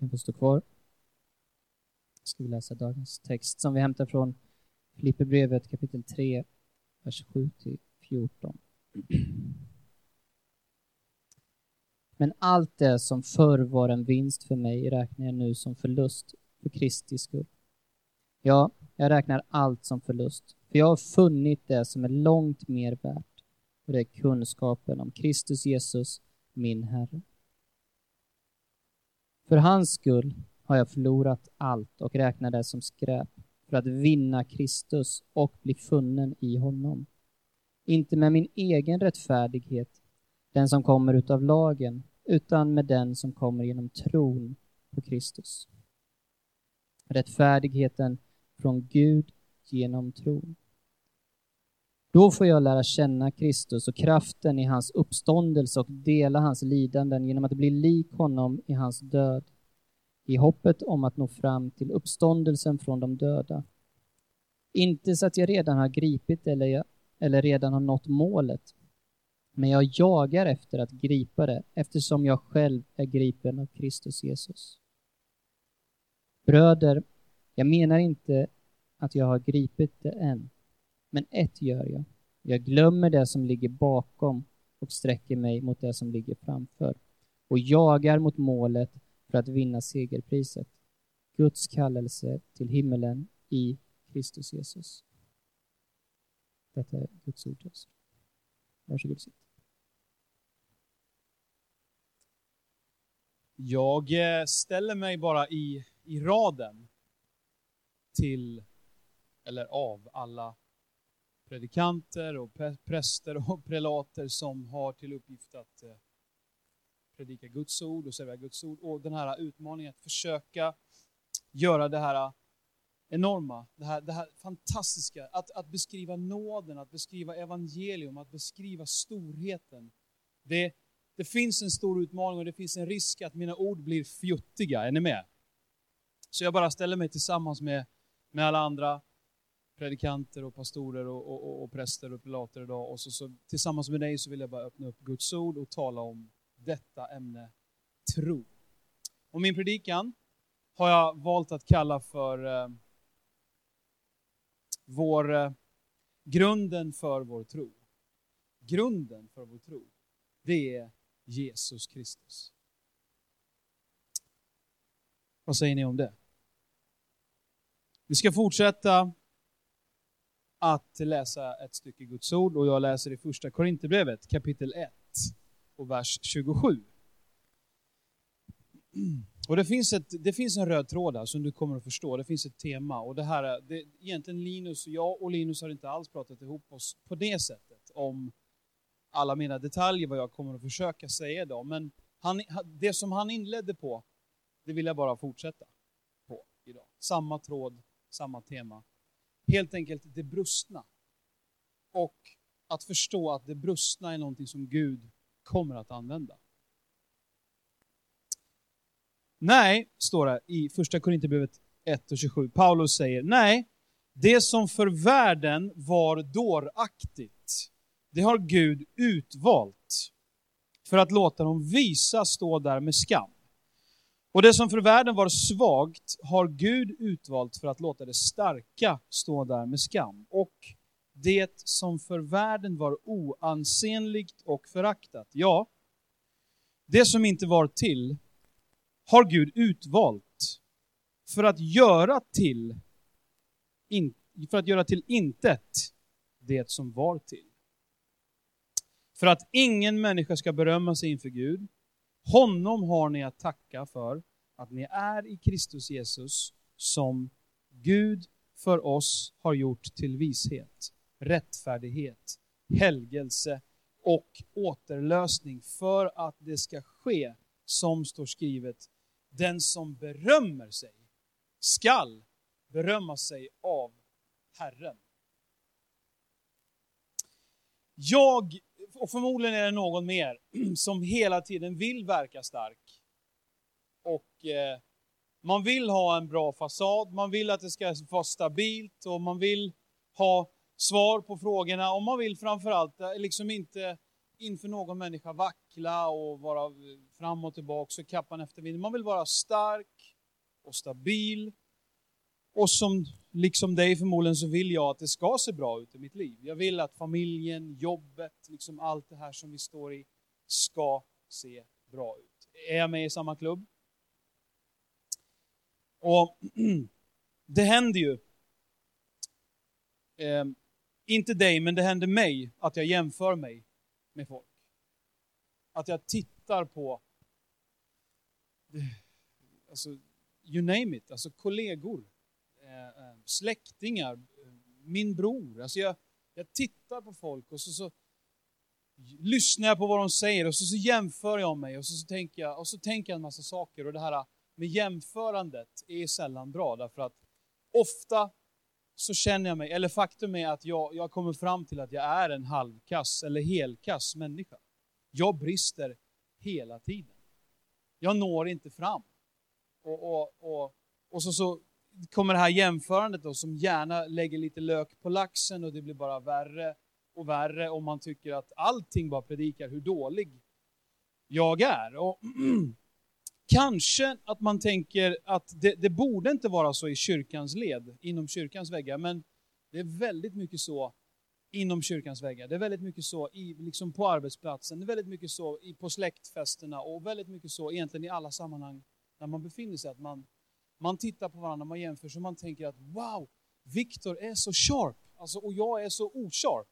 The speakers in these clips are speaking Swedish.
kan få stå kvar. Ska vi läsa dagens text som vi hämtar från Filipperbrevet kapitel 3, vers 7 till 14. Men allt det som förr var en vinst för mig räknar jag nu som förlust för Kristi skull. Ja, jag räknar allt som förlust, för jag har funnit det som är långt mer värt, och det är kunskapen om Kristus Jesus, min Herre. För hans skull har jag förlorat allt och räknar det som skräp för att vinna Kristus och bli funnen i honom. Inte med min egen rättfärdighet, den som kommer utav lagen, utan med den som kommer genom tron på Kristus. Rättfärdigheten från Gud genom tron. Då får jag lära känna Kristus och kraften i hans uppståndelse och dela hans lidanden genom att bli lik honom i hans död, i hoppet om att nå fram till uppståndelsen från de döda. Inte så att jag redan har gripit eller, eller redan har nått målet, men jag jagar efter att gripa det eftersom jag själv är gripen av Kristus Jesus. Bröder, jag menar inte att jag har gripit det än, men ett gör jag. Jag glömmer det som ligger bakom och sträcker mig mot det som ligger framför och jagar mot målet för att vinna segerpriset, Guds kallelse till himmelen i Kristus Jesus. Detta är Guds ord. till oss. Varsågod sitt. Jag eh, ställer mig bara i, i raden till, eller av alla predikanter och präster och prelater som har till uppgift att eh, predika Guds ord och servera Guds ord. Och den här utmaningen att försöka göra det här enorma, det här, det här fantastiska, att, att beskriva nåden, att beskriva evangelium, att beskriva storheten. Det, det finns en stor utmaning och det finns en risk att mina ord blir fjuttiga. Är ni med? Så jag bara ställer mig tillsammans med, med alla andra predikanter och pastorer och, och, och, och präster och prelater idag. Och så, så, tillsammans med dig så vill jag bara öppna upp Guds ord och tala om detta ämne, tro. Och min predikan har jag valt att kalla för eh, vår, eh, grunden för vår tro. Grunden för vår tro, det är Jesus Kristus. Vad säger ni om det? Vi ska fortsätta att läsa ett stycke Guds ord och jag läser i första Korinthierbrevet kapitel 1 och vers 27. Och det finns, ett, det finns en röd tråd här som du kommer att förstå, det finns ett tema. Och det här är, det, egentligen Linus och jag och Linus har inte alls pratat ihop oss på det sättet om alla mina detaljer, vad jag kommer att försöka säga idag. Men han, det som han inledde på, det vill jag bara fortsätta på idag. Samma tråd, samma tema. Helt enkelt det brustna. Och att förstå att det brustna är någonting som Gud kommer att använda. Nej, står det i första Korinthierbrevet 1 och 27. Paulus säger, nej, det som för världen var dåraktigt, det har Gud utvalt för att låta dem visa stå där med skam. Och det som för världen var svagt har Gud utvalt för att låta det starka stå där med skam. Och det som för världen var oansenligt och föraktat, ja, det som inte var till har Gud utvalt för att göra till, för att göra till intet det som var till. För att ingen människa ska berömma sig inför Gud. Honom har ni att tacka för att ni är i Kristus Jesus som Gud för oss har gjort till vishet, rättfärdighet, helgelse och återlösning för att det ska ske som står skrivet den som berömmer sig skall berömma sig av Herren. Jag, och förmodligen är det någon mer, som hela tiden vill verka stark. Och eh, man vill ha en bra fasad, man vill att det ska vara stabilt och man vill ha svar på frågorna och man vill framförallt eh, liksom inte inför någon människa vackla och vara fram och tillbaka och kappan efter vinden. Man vill vara stark och stabil. Och som liksom dig förmodligen så vill jag att det ska se bra ut i mitt liv. Jag vill att familjen, jobbet, liksom allt det här som vi står i ska se bra ut. Är jag med i samma klubb? Och det händer ju, eh, inte dig, men det händer mig att jag jämför mig med folk. Att jag tittar på, alltså, you name it, alltså kollegor, Eh, eh, släktingar, min bror. Alltså jag, jag tittar på folk och så, så lyssnar jag på vad de säger och så, så jämför jag mig och så, så tänker jag och så tänker jag en massa saker och det här med jämförandet är sällan bra därför att ofta så känner jag mig, eller faktum är att jag, jag kommer fram till att jag är en halvkass eller helkass människa. Jag brister hela tiden. Jag når inte fram. Och, och, och, och så, så kommer det här jämförandet då som gärna lägger lite lök på laxen och det blir bara värre och värre om man tycker att allting bara predikar hur dålig jag är. Och Kanske att man tänker att det, det, borde inte vara så i kyrkans led, inom kyrkans väggar, men det är väldigt mycket så inom kyrkans väggar. Det är väldigt mycket så i, liksom på arbetsplatsen, det är väldigt mycket så i, på släktfesterna och väldigt mycket så egentligen i alla sammanhang där man befinner sig. Att man, man tittar på varandra, man jämför, så man tänker att wow, Viktor är så sharp, alltså, och jag är så osharp.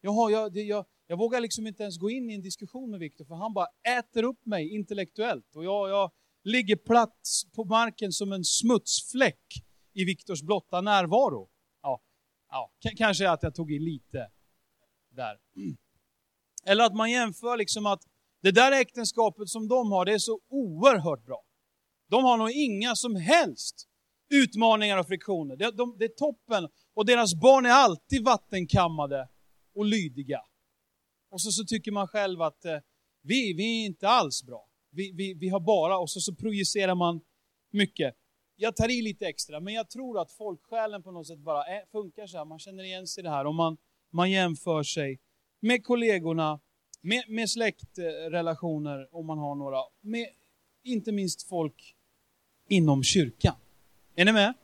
Jag, har, jag, det, jag, jag vågar liksom inte ens gå in i en diskussion med Viktor, för han bara äter upp mig intellektuellt. Och jag, jag ligger platt på marken som en smutsfläck i Viktors blotta närvaro. Ja, ja, kanske att jag tog i lite där. Eller att man jämför liksom att det där äktenskapet som de har, det är så oerhört bra. De har nog inga som helst utmaningar och friktioner. Det, de, det är toppen. Och deras barn är alltid vattenkammade och lydiga. Och så, så tycker man själv att eh, vi, vi är inte alls bra. Vi, vi, vi har bara, och så, så projicerar man mycket. Jag tar i lite extra, men jag tror att folksjälen på något sätt bara är, funkar så här. Man känner igen sig i det här och man, man jämför sig med kollegorna, med, med släktrelationer om man har några, med inte minst folk inom kyrkan. Är ni med?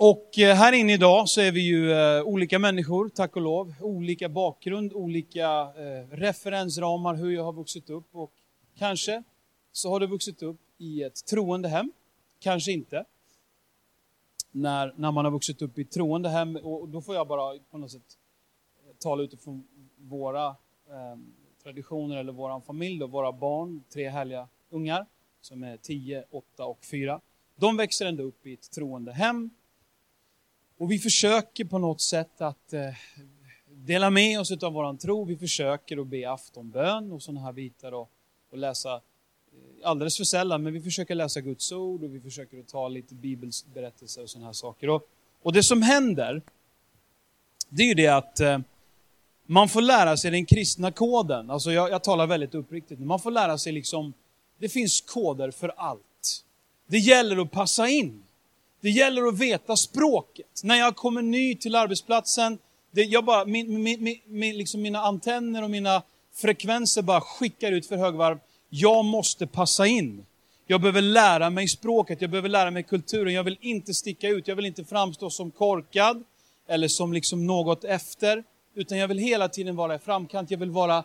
Och eh, här inne idag så är vi ju eh, olika människor, tack och lov. Olika bakgrund, olika eh, referensramar, hur jag har vuxit upp. Och kanske så har du vuxit upp i ett troende hem, kanske inte. När, när man har vuxit upp i ett troende hem, och då får jag bara på något sätt tala utifrån våra eh, traditioner eller vår familj, då, våra barn, tre härliga ungar som är 10, 8 och 4. De växer ändå upp i ett troende hem och vi försöker på något sätt att eh, dela med oss av våran tro. Vi försöker att be aftonbön och sådana här bitar och, och läsa eh, alldeles för sällan, men vi försöker läsa Guds ord och vi försöker att ta lite bibelberättelser och sådana här saker. Och, och det som händer, det är ju det att eh, man får lära sig den kristna koden. Alltså jag, jag talar väldigt uppriktigt. Man får lära sig liksom, det finns koder för allt. Det gäller att passa in. Det gäller att veta språket. När jag kommer ny till arbetsplatsen, det, jag bara, min, min, min, liksom mina antenner och mina frekvenser bara skickar ut för högvarv. Jag måste passa in. Jag behöver lära mig språket, jag behöver lära mig kulturen. Jag vill inte sticka ut, jag vill inte framstå som korkad eller som liksom något efter. Utan jag vill hela tiden vara i framkant, jag vill vara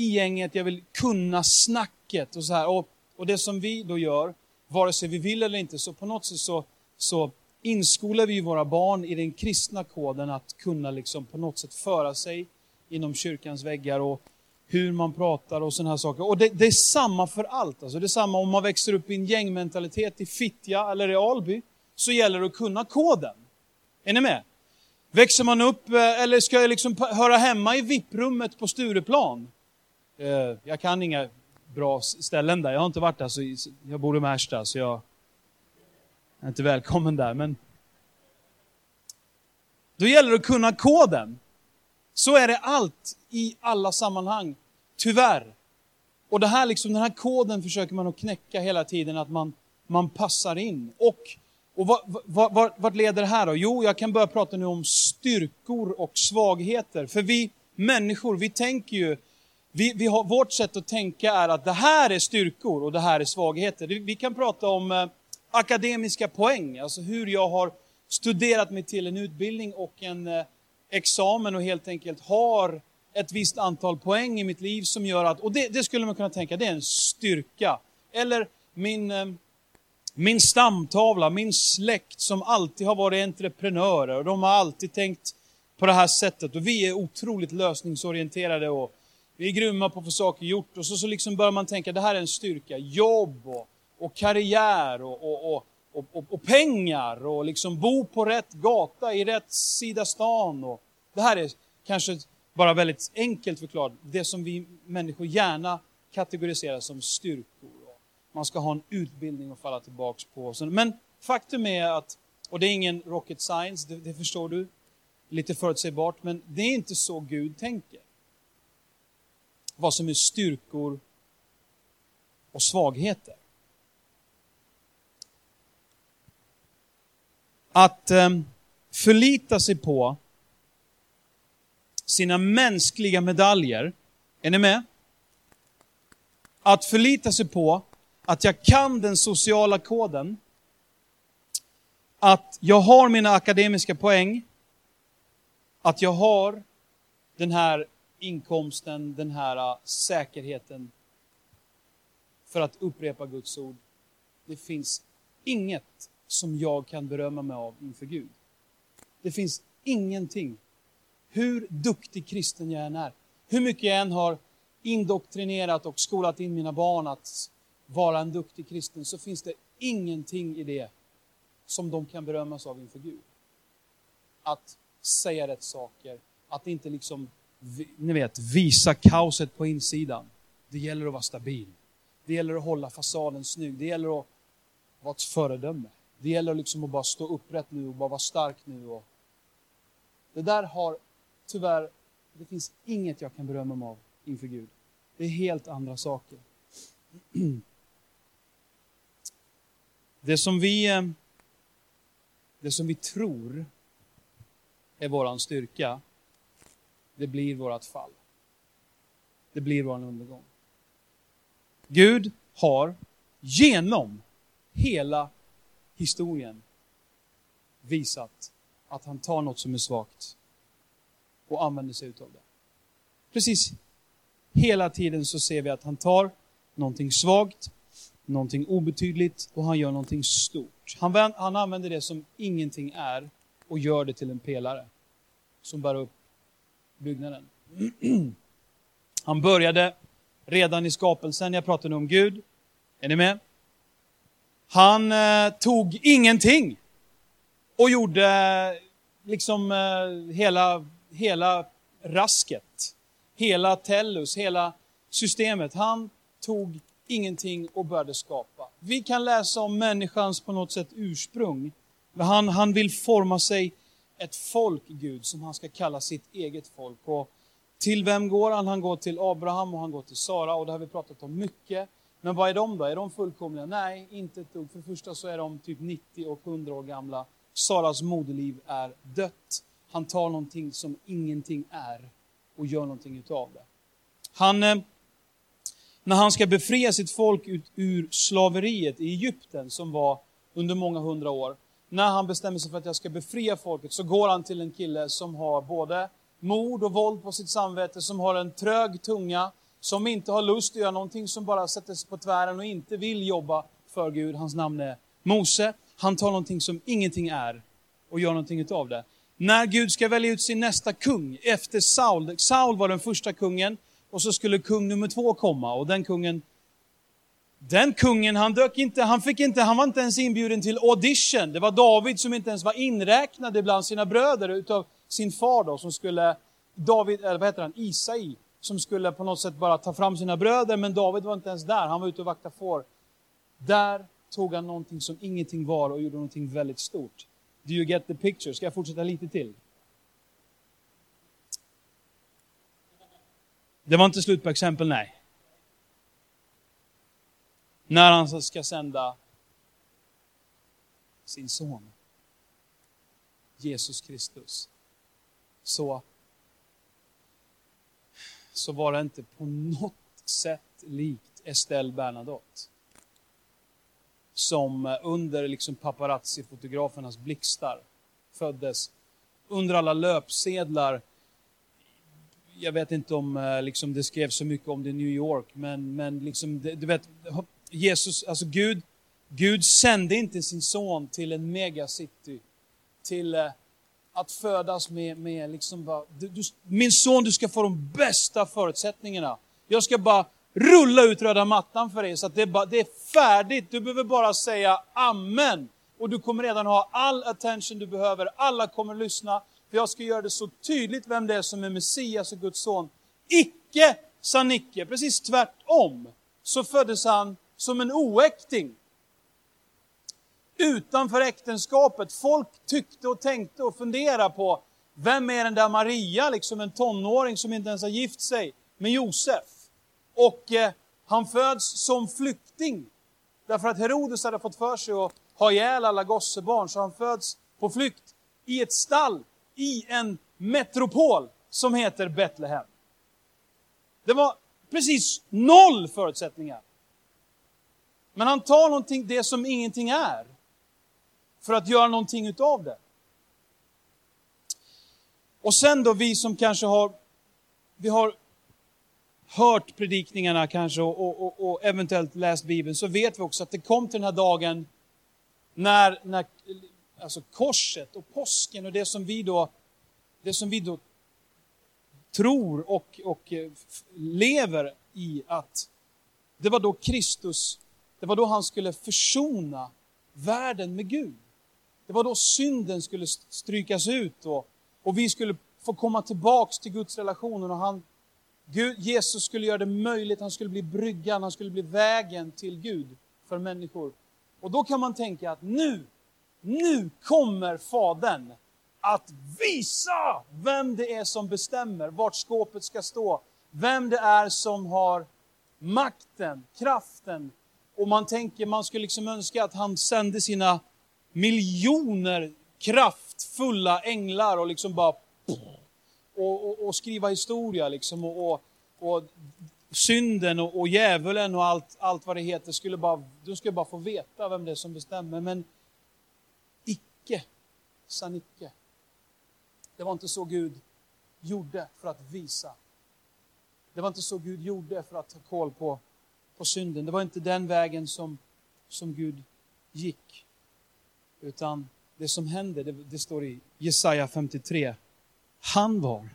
i gänget, jag vill kunna snacket och så här. Och, och det som vi då gör, vare sig vi vill eller inte, så på något sätt så så inskolar vi våra barn i den kristna koden att kunna liksom på något sätt föra sig inom kyrkans väggar och hur man pratar och sådana här saker. Och det, det, är samma för allt. Alltså det är samma om man växer upp i en gängmentalitet i Fittja eller i Alby, så gäller det att kunna koden. Är ni med? Växer man upp, eh, eller ska jag liksom höra hemma i VIP-rummet på Stureplan? Eh, jag kan inga bra ställen där, jag har inte varit där, så jag bor i Märsta, så jag jag är inte välkommen där, men då gäller det att kunna koden. Så är det allt i alla sammanhang, tyvärr. Och det här liksom, den här koden försöker man att knäcka hela tiden, att man, man passar in. Och, och vad, vad, vad, vart leder det här då? Jo, jag kan börja prata nu om styrkor och svagheter. För vi människor, vi tänker ju, vi, vi har, vårt sätt att tänka är att det här är styrkor och det här är svagheter. Vi kan prata om eh, akademiska poäng, alltså hur jag har studerat mig till en utbildning och en eh, examen och helt enkelt har ett visst antal poäng i mitt liv som gör att, och det, det skulle man kunna tänka, det är en styrka. Eller min, eh, min stamtavla, min släkt som alltid har varit entreprenörer och de har alltid tänkt på det här sättet och vi är otroligt lösningsorienterade och vi är grymma på att få saker gjort och så, så liksom börjar man tänka det här är en styrka. Jobb och, och karriär och, och, och, och, och, pengar och liksom bo på rätt gata i rätt sida stan. Och det här är kanske bara väldigt enkelt förklarat, det som vi människor gärna kategoriserar som styrkor. Man ska ha en utbildning att falla tillbaks på. Men faktum är att, och det är ingen rocket science, det, det förstår du, lite förutsägbart, men det är inte så Gud tänker. Vad som är styrkor och svagheter. Att ehm, förlita sig på sina mänskliga medaljer, är ni med? Att förlita sig på att jag kan den sociala koden, att jag har mina akademiska poäng, att jag har den här inkomsten, den här äh, säkerheten för att upprepa Guds ord. Det finns inget som jag kan berömma mig av inför Gud. Det finns ingenting. Hur duktig kristen jag än är, hur mycket jag än har indoktrinerat och skolat in mina barn att vara en duktig kristen, så finns det ingenting i det som de kan berömmas av inför Gud. Att säga rätt saker, att inte liksom, ni vet, visa kaoset på insidan. Det gäller att vara stabil. Det gäller att hålla fasaden snygg. Det gäller att vara ett föredöme. Det gäller liksom att bara stå upprätt nu och bara vara stark nu. Och det där har tyvärr, det finns inget jag kan berömma mig av inför Gud. Det är helt andra saker. Det som vi, eh, det som vi tror är våran styrka, det blir vårt fall. Det blir vår undergång. Gud har genom hela historien visat att han tar något som är svagt och använder sig utav det. Precis hela tiden så ser vi att han tar någonting svagt någonting obetydligt och han gör någonting stort. Han, han använder det som ingenting är och gör det till en pelare som bär upp byggnaden. Han började redan i skapelsen, jag pratade om Gud. Är ni med? Han eh, tog ingenting och gjorde liksom eh, hela, hela rasket. Hela Tellus, hela systemet. Han tog ingenting och började skapa. Vi kan läsa om människans på något sätt ursprung. Han, han vill forma sig ett folk, Gud, som han ska kalla sitt eget folk. Och till vem går han? Han går till Abraham och han går till Sara och det har vi pratat om mycket. Men vad är de då? Är de fullkomliga? Nej, inte ett dugg. För det första så är de typ 90 och 100 år gamla. Saras moderliv är dött. Han tar någonting som ingenting är och gör någonting utav det. Han eh, när han ska befria sitt folk ut ur slaveriet i Egypten som var under många hundra år. När han bestämmer sig för att jag ska befria folket så går han till en kille som har både mord och våld på sitt samvete, som har en trög tunga, som inte har lust att göra någonting, som bara sätter sig på tvären och inte vill jobba för Gud. Hans namn är Mose. Han tar någonting som ingenting är och gör någonting utav det. När Gud ska välja ut sin nästa kung efter Saul, Saul var den första kungen, och så skulle kung nummer två komma och den kungen den kungen, han dök inte, han fick inte, han var inte ens inbjuden till audition. Det var David som inte ens var inräknad bland sina bröder utav sin far då, som skulle, David, eller vad heter han, Isai, som skulle på något sätt bara ta fram sina bröder, men David var inte ens där, han var ute och vaktade får. Där tog han någonting som ingenting var och gjorde någonting väldigt stort. Do you get the picture? Ska jag fortsätta lite till? Det var inte slut på exempel, nej. När han ska sända sin son, Jesus Kristus. Så så var det inte på något sätt likt Estelle Bernadotte. Som under liksom paparazzi-fotografernas blixtar föddes. Under alla löpsedlar. Jag vet inte om eh, liksom, det skrevs så mycket om det i New York, men, men liksom, du vet, Jesus, alltså Gud, Gud sände inte sin son till en megacity, till eh, att födas med, med liksom bara, du, du, min son du ska få de bästa förutsättningarna. Jag ska bara rulla ut röda mattan för dig så att det är, bara, det är färdigt. Du behöver bara säga amen. Och du kommer redan ha all attention du behöver. Alla kommer lyssna. För jag ska göra det så tydligt vem det är som är Messias och Guds son. Icke sa Nicke, precis tvärtom. Så föddes han som en oäkting. Utanför äktenskapet. Folk tyckte och tänkte och funderade på vem är den där Maria, liksom en tonåring som inte ens har gift sig med Josef. Och eh, han föds som flykting. Därför att Herodes hade fått för sig att ha ihjäl alla gossebarn, så han föds på flykt i ett stall i en metropol som heter Betlehem. Det var precis noll förutsättningar. Men han tar någonting, det som ingenting är, för att göra någonting utav det. Och sen då vi som kanske har, vi har hört predikningarna kanske och, och, och, och, eventuellt läst Bibeln, så vet vi också att det kom till den här dagen när, när alltså korset och påsken och det som vi då, det som vi då tror och, och eh, lever i att det var då Kristus, det var då han skulle försona världen med Gud. Det var då synden skulle strykas ut och, och vi skulle få komma tillbaks till Guds relationen och han, Gud, Jesus skulle göra det möjligt, han skulle bli bryggan, han skulle bli vägen till Gud för människor. Och då kan man tänka att nu, nu kommer Fadern att visa vem det är som bestämmer vart skåpet ska stå. Vem det är som har makten, kraften. Och man tänker, man skulle liksom önska att han sände sina miljoner kraftfulla änglar och liksom bara och, och, och skriva historia liksom och, och, och synden och, och djävulen och allt, allt vad det heter skulle bara, de skulle bara få veta vem det är som bestämmer. Men icke, sa icke. Det var inte så Gud gjorde för att visa. Det var inte så Gud gjorde för att ta koll på, på synden. Det var inte den vägen som, som Gud gick. Utan det som hände, det, det står i Jesaja 53. Han var,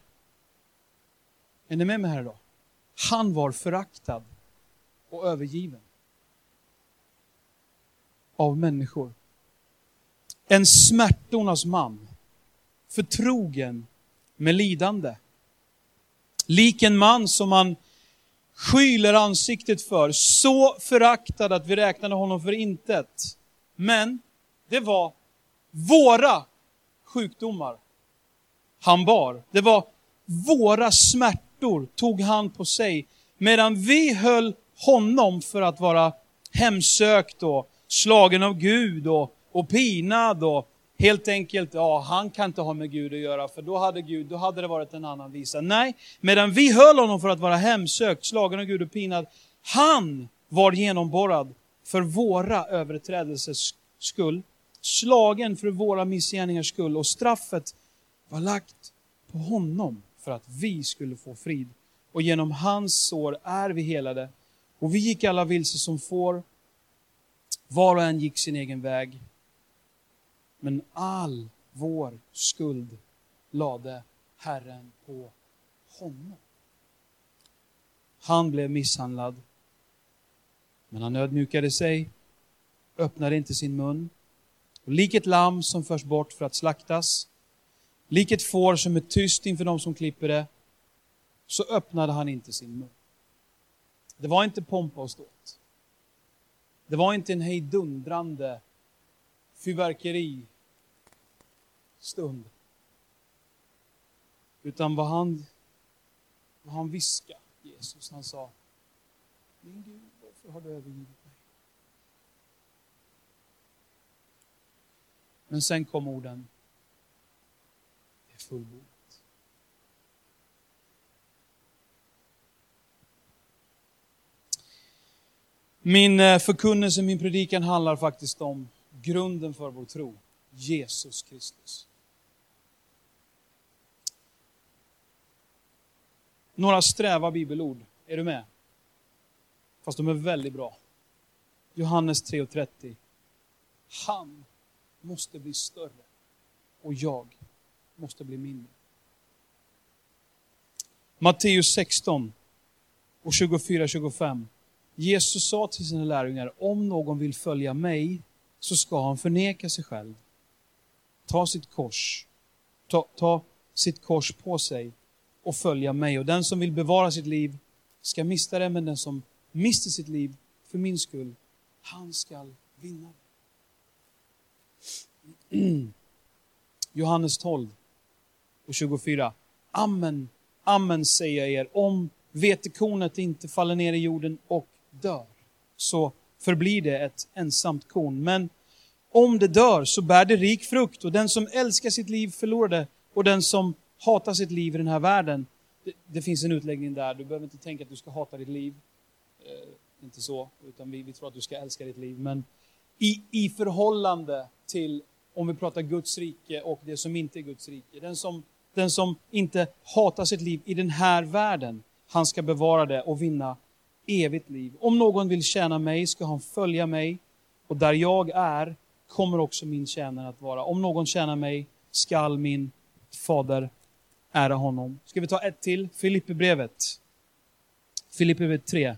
är ni med mig här idag? Han var föraktad och övergiven av människor. En smärtornas man, förtrogen med lidande. Lik en man som man skyler ansiktet för, så föraktad att vi räknade honom för intet. Men det var våra sjukdomar han bar. Det var våra smärtor tog han på sig. Medan vi höll honom för att vara hemsökt och slagen av Gud och, och pinad och helt enkelt, ja, han kan inte ha med Gud att göra, för då hade Gud, då hade det varit en annan visa. Nej, medan vi höll honom för att vara hemsökt, slagen av Gud och pinad, han var genomborrad för våra överträdelsers skull, slagen för våra missgärningars skull och straffet var lagt på honom för att vi skulle få frid. Och genom hans sår är vi helade. Och vi gick alla vilse som får. Var och en gick sin egen väg. Men all vår skuld lade Herren på honom. Han blev misshandlad. Men han ödmjukade sig, öppnade inte sin mun. Och lik ett lamm som förs bort för att slaktas Lik ett får som är tyst inför de som klipper det, så öppnade han inte sin mun. Det var inte pompa och ståt. Det var inte en hejdundrande fyrverkeristund. Utan vad han, vad han viskade, Jesus, han sa Min Gud, varför har du övergivit mig? Men sen kom orden Det är fullbordat. Min eh, förkunnelse, min predikan handlar faktiskt om grunden för vår tro. Jesus Kristus. Några sträva bibelord. Är du med? Fast de är väldigt bra. Johannes 3.30. Han måste bli större och jag måste bli mindre. Matteus 16 och 24-25. Jesus sa till sina lärjungar, om någon vill följa mig så ska han förneka sig själv. Ta sitt kors, ta, ta sitt kors på sig och följa mig. Och den som vill bevara sitt liv ska mista det, men den som mister sitt liv för min skull, han ska vinna det. Johannes 12 och 24. Amen, amen säger jag er, om vetekornet inte faller ner i jorden och dör, så förblir det ett ensamt korn. Men om det dör så bär det rik frukt och den som älskar sitt liv förlorar det och den som hatar sitt liv i den här världen. Det, det finns en utläggning där, du behöver inte tänka att du ska hata ditt liv. Eh, inte så, utan vi, vi tror att du ska älska ditt liv. Men i, i förhållande till, om vi pratar Guds rike och det som inte är Guds rike. Den som, den som inte hatar sitt liv i den här världen, han ska bevara det och vinna evigt liv. Om någon vill tjäna mig ska han följa mig och där jag är kommer också min tjänare att vara. Om någon tjänar mig skall min fader ära honom. Ska vi ta ett till? Filipperbrevet. Filipperbrevet 3.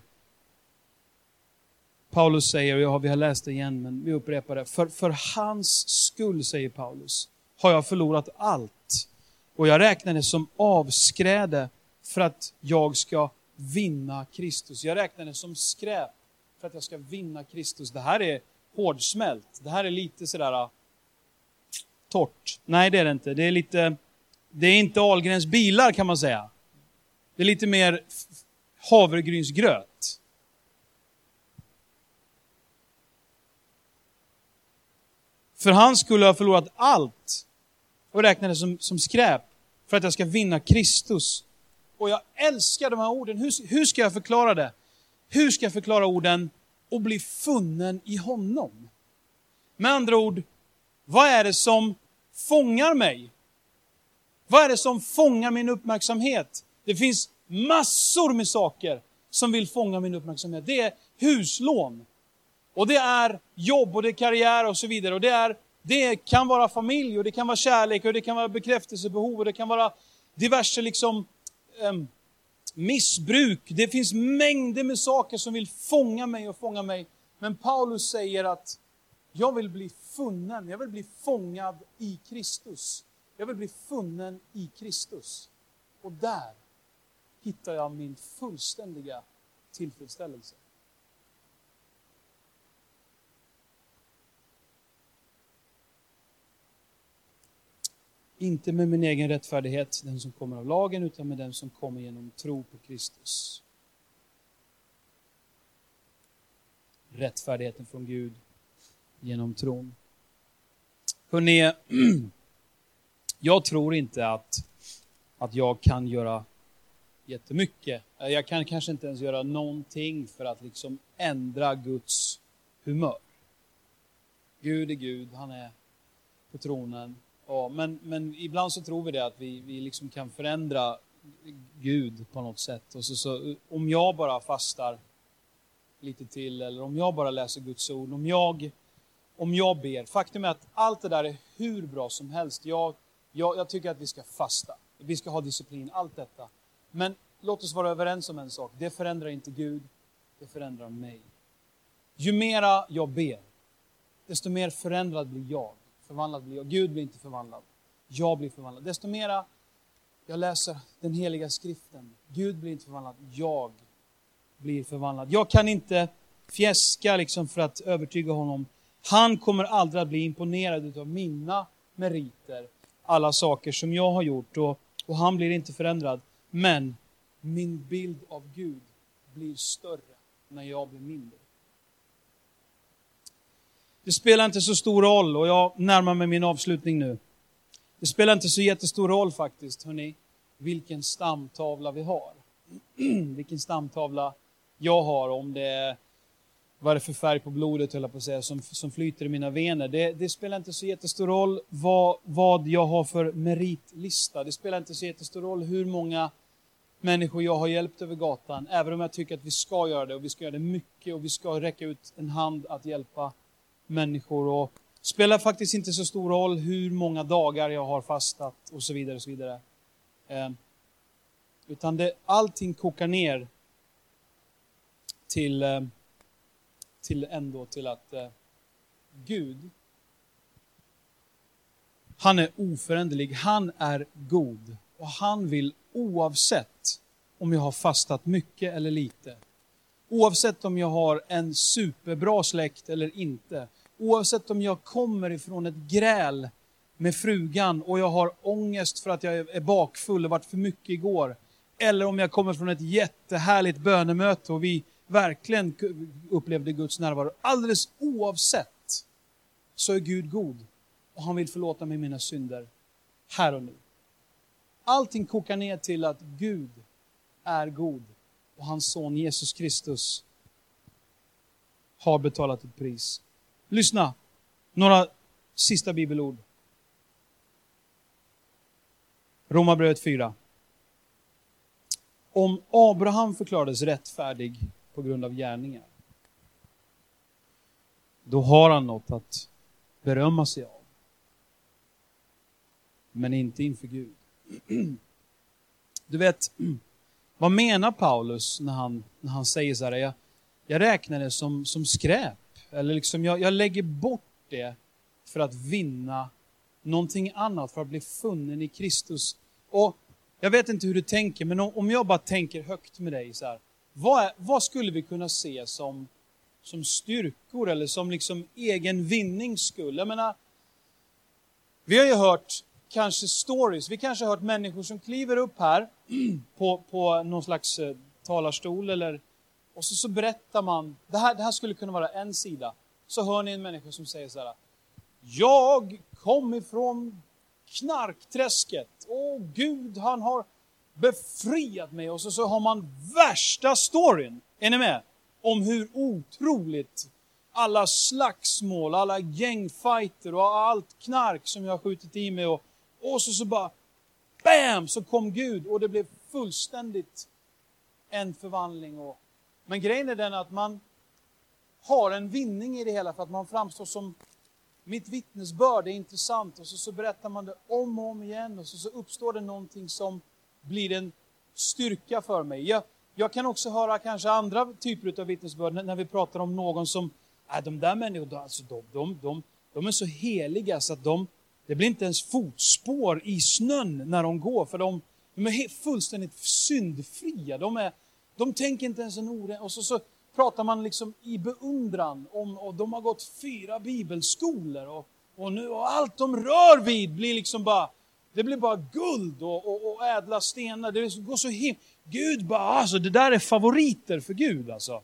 Paulus säger, och ja, vi har läst det igen, men vi upprepar det. För, för hans skull, säger Paulus, har jag förlorat allt. Och jag räknar det som avskräde för att jag ska vinna Kristus. Jag räknar det som skräp för att jag ska vinna Kristus. Det här är hårdsmält. Det här är lite sådär äh, torrt. Nej, det är det inte. Det är lite, det är inte Ahlgrens bilar kan man säga. Det är lite mer havregrynsgröt. För han skulle ha förlorat allt och räknade som, som skräp för att jag ska vinna Kristus. Och jag älskar de här orden. Hur, hur ska jag förklara det? Hur ska jag förklara orden och bli funnen i honom? Med andra ord, vad är det som fångar mig? Vad är det som fångar min uppmärksamhet? Det finns massor med saker som vill fånga min uppmärksamhet. Det är huslån. Och det är jobb och det är karriär och så vidare. Och det, är, det kan vara familj och det kan vara kärlek och det kan vara bekräftelsebehov och det kan vara diverse liksom Ehm, missbruk. Det finns mängder med saker som vill fånga mig och fånga mig. Men Paulus säger att jag vill bli funnen, jag vill bli fångad i Kristus. Jag vill bli funnen i Kristus. Och där hittar jag min fullständiga tillfredsställelse. Inte med min egen rättfärdighet, den som kommer av lagen, utan med den som kommer genom tro på Kristus. Rättfärdigheten från Gud genom tron. Hörrni, jag tror inte att, att jag kan göra jättemycket. Jag kan kanske inte ens göra någonting för att liksom ändra Guds humör. Gud är Gud, han är på tronen. Ja, men, men ibland så tror vi det att vi, vi liksom kan förändra Gud på något sätt. Och så, så, om jag bara fastar lite till, eller om jag bara läser Guds ord, om jag, om jag ber. Faktum är att allt det där är hur bra som helst. Jag, jag, jag tycker att vi ska fasta, vi ska ha disciplin, allt detta. Men låt oss vara överens om en sak. Det förändrar inte Gud, det förändrar mig. Ju mera jag ber, desto mer förändrad blir jag. Förvandlad blir jag. Gud blir inte förvandlad. Jag blir förvandlad. Desto mera jag läser den heliga skriften, Gud blir inte förvandlad, jag blir förvandlad. Jag kan inte fjäska liksom för att övertyga honom. Han kommer aldrig att bli imponerad av mina meriter, alla saker som jag har gjort och, och han blir inte förändrad. Men min bild av Gud blir större när jag blir mindre. Det spelar inte så stor roll, och jag närmar mig min avslutning nu. Det spelar inte så jättestor roll faktiskt, hörni, vilken stamtavla vi har. vilken stamtavla jag har, om det är vad det är för färg på blodet, höll jag på att säga, som, som flyter i mina vener. Det, det, spelar inte så jättestor roll vad, vad jag har för meritlista. Det spelar inte så jättestor roll hur många människor jag har hjälpt över gatan, även om jag tycker att vi ska göra det och vi ska göra det mycket och vi ska räcka ut en hand att hjälpa människor. Och spelar faktiskt inte så stor roll hur många dagar jag har fastat och så vidare. Och så vidare. Eh, utan det, allting kokar ner till, eh, till ändå till att eh, Gud, han är oföränderlig, han är god och han vill oavsett om jag har fastat mycket eller lite, oavsett om jag har en superbra släkt eller inte, oavsett om jag kommer ifrån ett gräl med frugan och jag har ångest för att jag är bakfull och varit för mycket igår, eller om jag kommer från ett jättehärligt bönemöte och vi verkligen upplevde Guds närvaro. Alldeles oavsett så är Gud god och han vill förlåta mig mina synder här och nu. Allting kokar ner till att Gud är god och hans son Jesus Kristus har betalat ett pris. Lyssna, några sista bibelord. Romarbrevet 4. Om Abraham förklarades rättfärdig på grund av gärningar, då har han något att berömma sig av. Men inte inför Gud. Du vet, vad menar Paulus när han, när han säger så här, jag, jag räknar det som, som skräp, eller liksom jag, jag lägger bort det för att vinna någonting annat, för att bli funnen i Kristus. Och jag vet inte hur du tänker, men om jag bara tänker högt med dig så här, vad, är, vad skulle vi kunna se som, som styrkor eller som liksom egen vinnings skull? Jag menar, vi har ju hört kanske stories, vi kanske har hört människor som kliver upp här på, på någon slags eh, talarstol eller och så, så berättar man, det här, det här skulle kunna vara en sida. Så hör ni en människa som säger så här. Jag kom ifrån knarkträsket. Åh Gud, han har befriat mig. Och så, så har man värsta storyn, är ni med? Om hur otroligt alla slagsmål, alla gängfighter och allt knark som jag har skjutit i mig och, och så, så bara BAM! Så kom Gud och det blev fullständigt en förvandling. Och, men grejen är den att man har en vinning i det hela för att man framstår som mitt vittnesbörd är intressant och så, så berättar man det om och om igen och så, så uppstår det någonting som blir en styrka för mig. Jag, jag kan också höra kanske andra typer av vittnesbörd när, när vi pratar om någon som, äh, de där människorna, alltså de, de, de, de är så heliga så att de, det blir inte ens fotspår i snön när de går, för de, de är fullständigt syndfria. De, är, de tänker inte ens en ord. Och så, så pratar man liksom i beundran om, och de har gått fyra bibelskolor och, och nu och allt de rör vid blir liksom bara, det blir bara guld och, och, och ädla stenar. Det går så himla... Gud bara, alltså det där är favoriter för Gud alltså.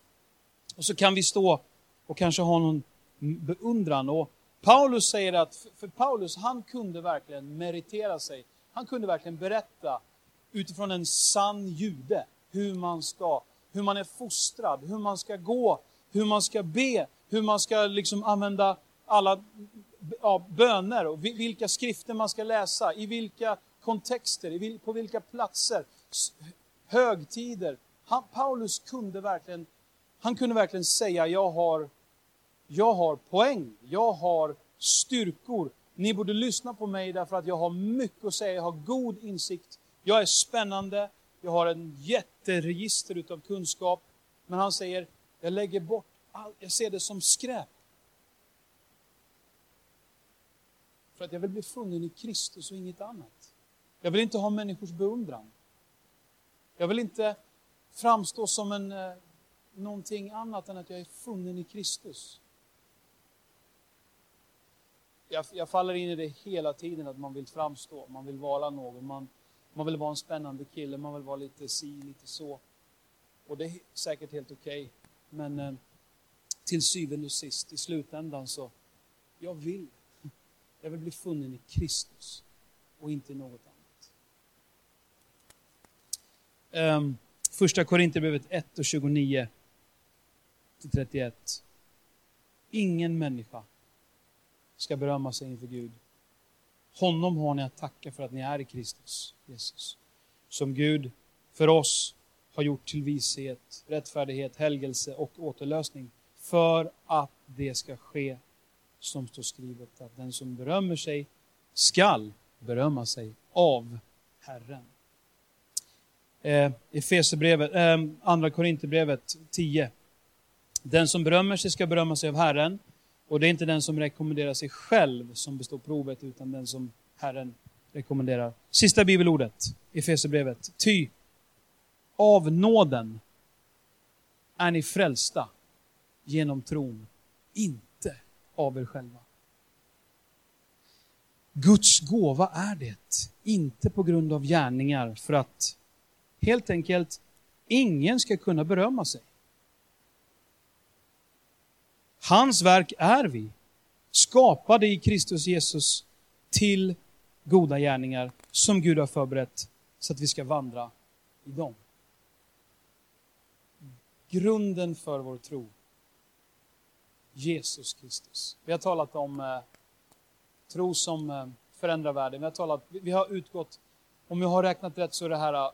Och så kan vi stå och kanske ha någon beundran. Och Paulus säger att, för Paulus han kunde verkligen meritera sig. Han kunde verkligen berätta utifrån en sann jude hur man ska hur man är fostrad, hur man ska gå, hur man ska be, hur man ska liksom använda alla ja, böner och vilka skrifter man ska läsa, i vilka kontexter, på vilka platser, högtider. Han, Paulus kunde verkligen, han kunde verkligen säga, jag har, jag har poäng, jag har styrkor. Ni borde lyssna på mig därför att jag har mycket att säga, jag har god insikt, jag är spännande, jag har en jätteregister utav kunskap. Men han säger, jag lägger bort allt, jag ser det som skräp. För att jag vill bli funnen i Kristus och inget annat. Jag vill inte ha människors beundran. Jag vill inte framstå som en, eh, någonting annat än att jag är funnen i Kristus. Jag, jag, faller in i det hela tiden, att man vill framstå, man vill vara någon. Man, man vill vara en spännande kille, man vill vara lite si, lite så. Och det är säkert helt okej. Okay. Men eh, till syvende och sist, i slutändan så, jag vill. Jag vill bli funnen i Kristus och inte i något annat. Um, första Korinthierbrevet 1 och 29. 30-31. Ingen människa ska berömma sig inför Gud. Honom har ni att tacka för att ni är i Kristus, Jesus. Som Gud för oss har gjort till vishet, rättfärdighet, helgelse och återlösning. För att det ska ske som står skrivet, att den som berömmer sig skall berömma sig av Herren. Eh, Efesierbrevet, eh, andra Korinthierbrevet 10. Den som berömmer sig ska berömma sig av Herren. Och det är inte den som rekommenderar sig själv som består provet, utan den som Herren rekommenderar. Sista bibelordet, i Fesebrevet, Ty av nåden är ni frälsta genom tron, inte av er själva. Guds gåva är det, inte på grund av gärningar för att helt enkelt ingen ska kunna berömma sig. Hans verk är vi, skapade i Kristus Jesus till goda gärningar som Gud har förberett så att vi ska vandra i dem. Grunden för vår tro, Jesus Kristus. Vi har talat om eh, tro som eh, förändrar världen. Vi har, talat, vi har utgått, om jag har räknat rätt så är det här eh,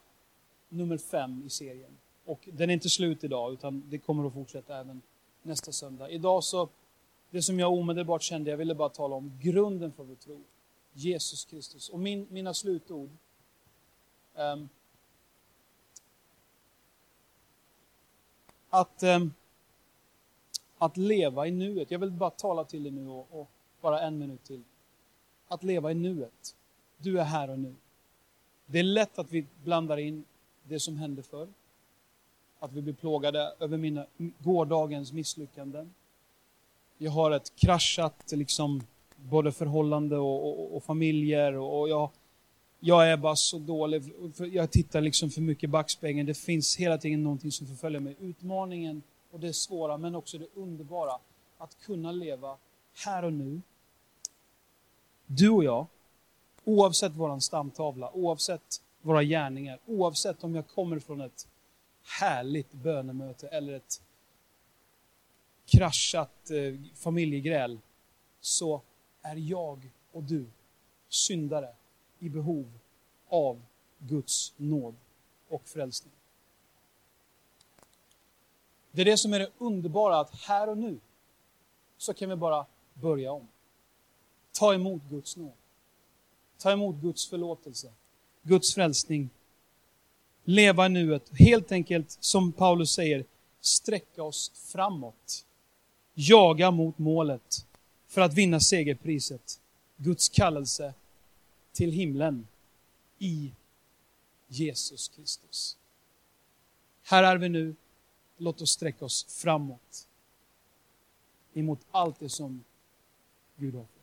nummer fem i serien. Och den är inte slut idag, utan det kommer att fortsätta även nästa söndag. Idag så, det som jag omedelbart kände, jag ville bara tala om grunden för vår tro. Jesus Kristus. Och min, mina slutord. Um, att, um, att leva i nuet. Jag vill bara tala till dig nu och, och bara en minut till. Att leva i nuet. Du är här och nu. Det är lätt att vi blandar in det som hände förr. Att vi blir plågade över mina, gårdagens misslyckanden. Jag har ett kraschat liksom, både förhållande och, och, och familjer och jag, jag är bara så dålig. Jag tittar liksom för mycket i backspegeln. Det finns hela tiden någonting som förföljer mig. Utmaningen och det svåra, men också det underbara. Att kunna leva här och nu. Du och jag, oavsett våran stamtavla, oavsett våra gärningar, oavsett om jag kommer från ett härligt bönemöte eller ett kraschat eh, familjegräl, så är jag och du syndare i behov av Guds nåd och frälsning. Det är det som är det underbara, att här och nu så kan vi bara börja om. Ta emot Guds nåd. Ta emot Guds förlåtelse. Guds frälsning. Leva i nuet. Helt enkelt, som Paulus säger, sträcka oss framåt. Jaga mot målet för att vinna segerpriset. Guds kallelse till himlen i Jesus Kristus. Här är vi nu. Låt oss sträcka oss framåt emot allt det som Gud har för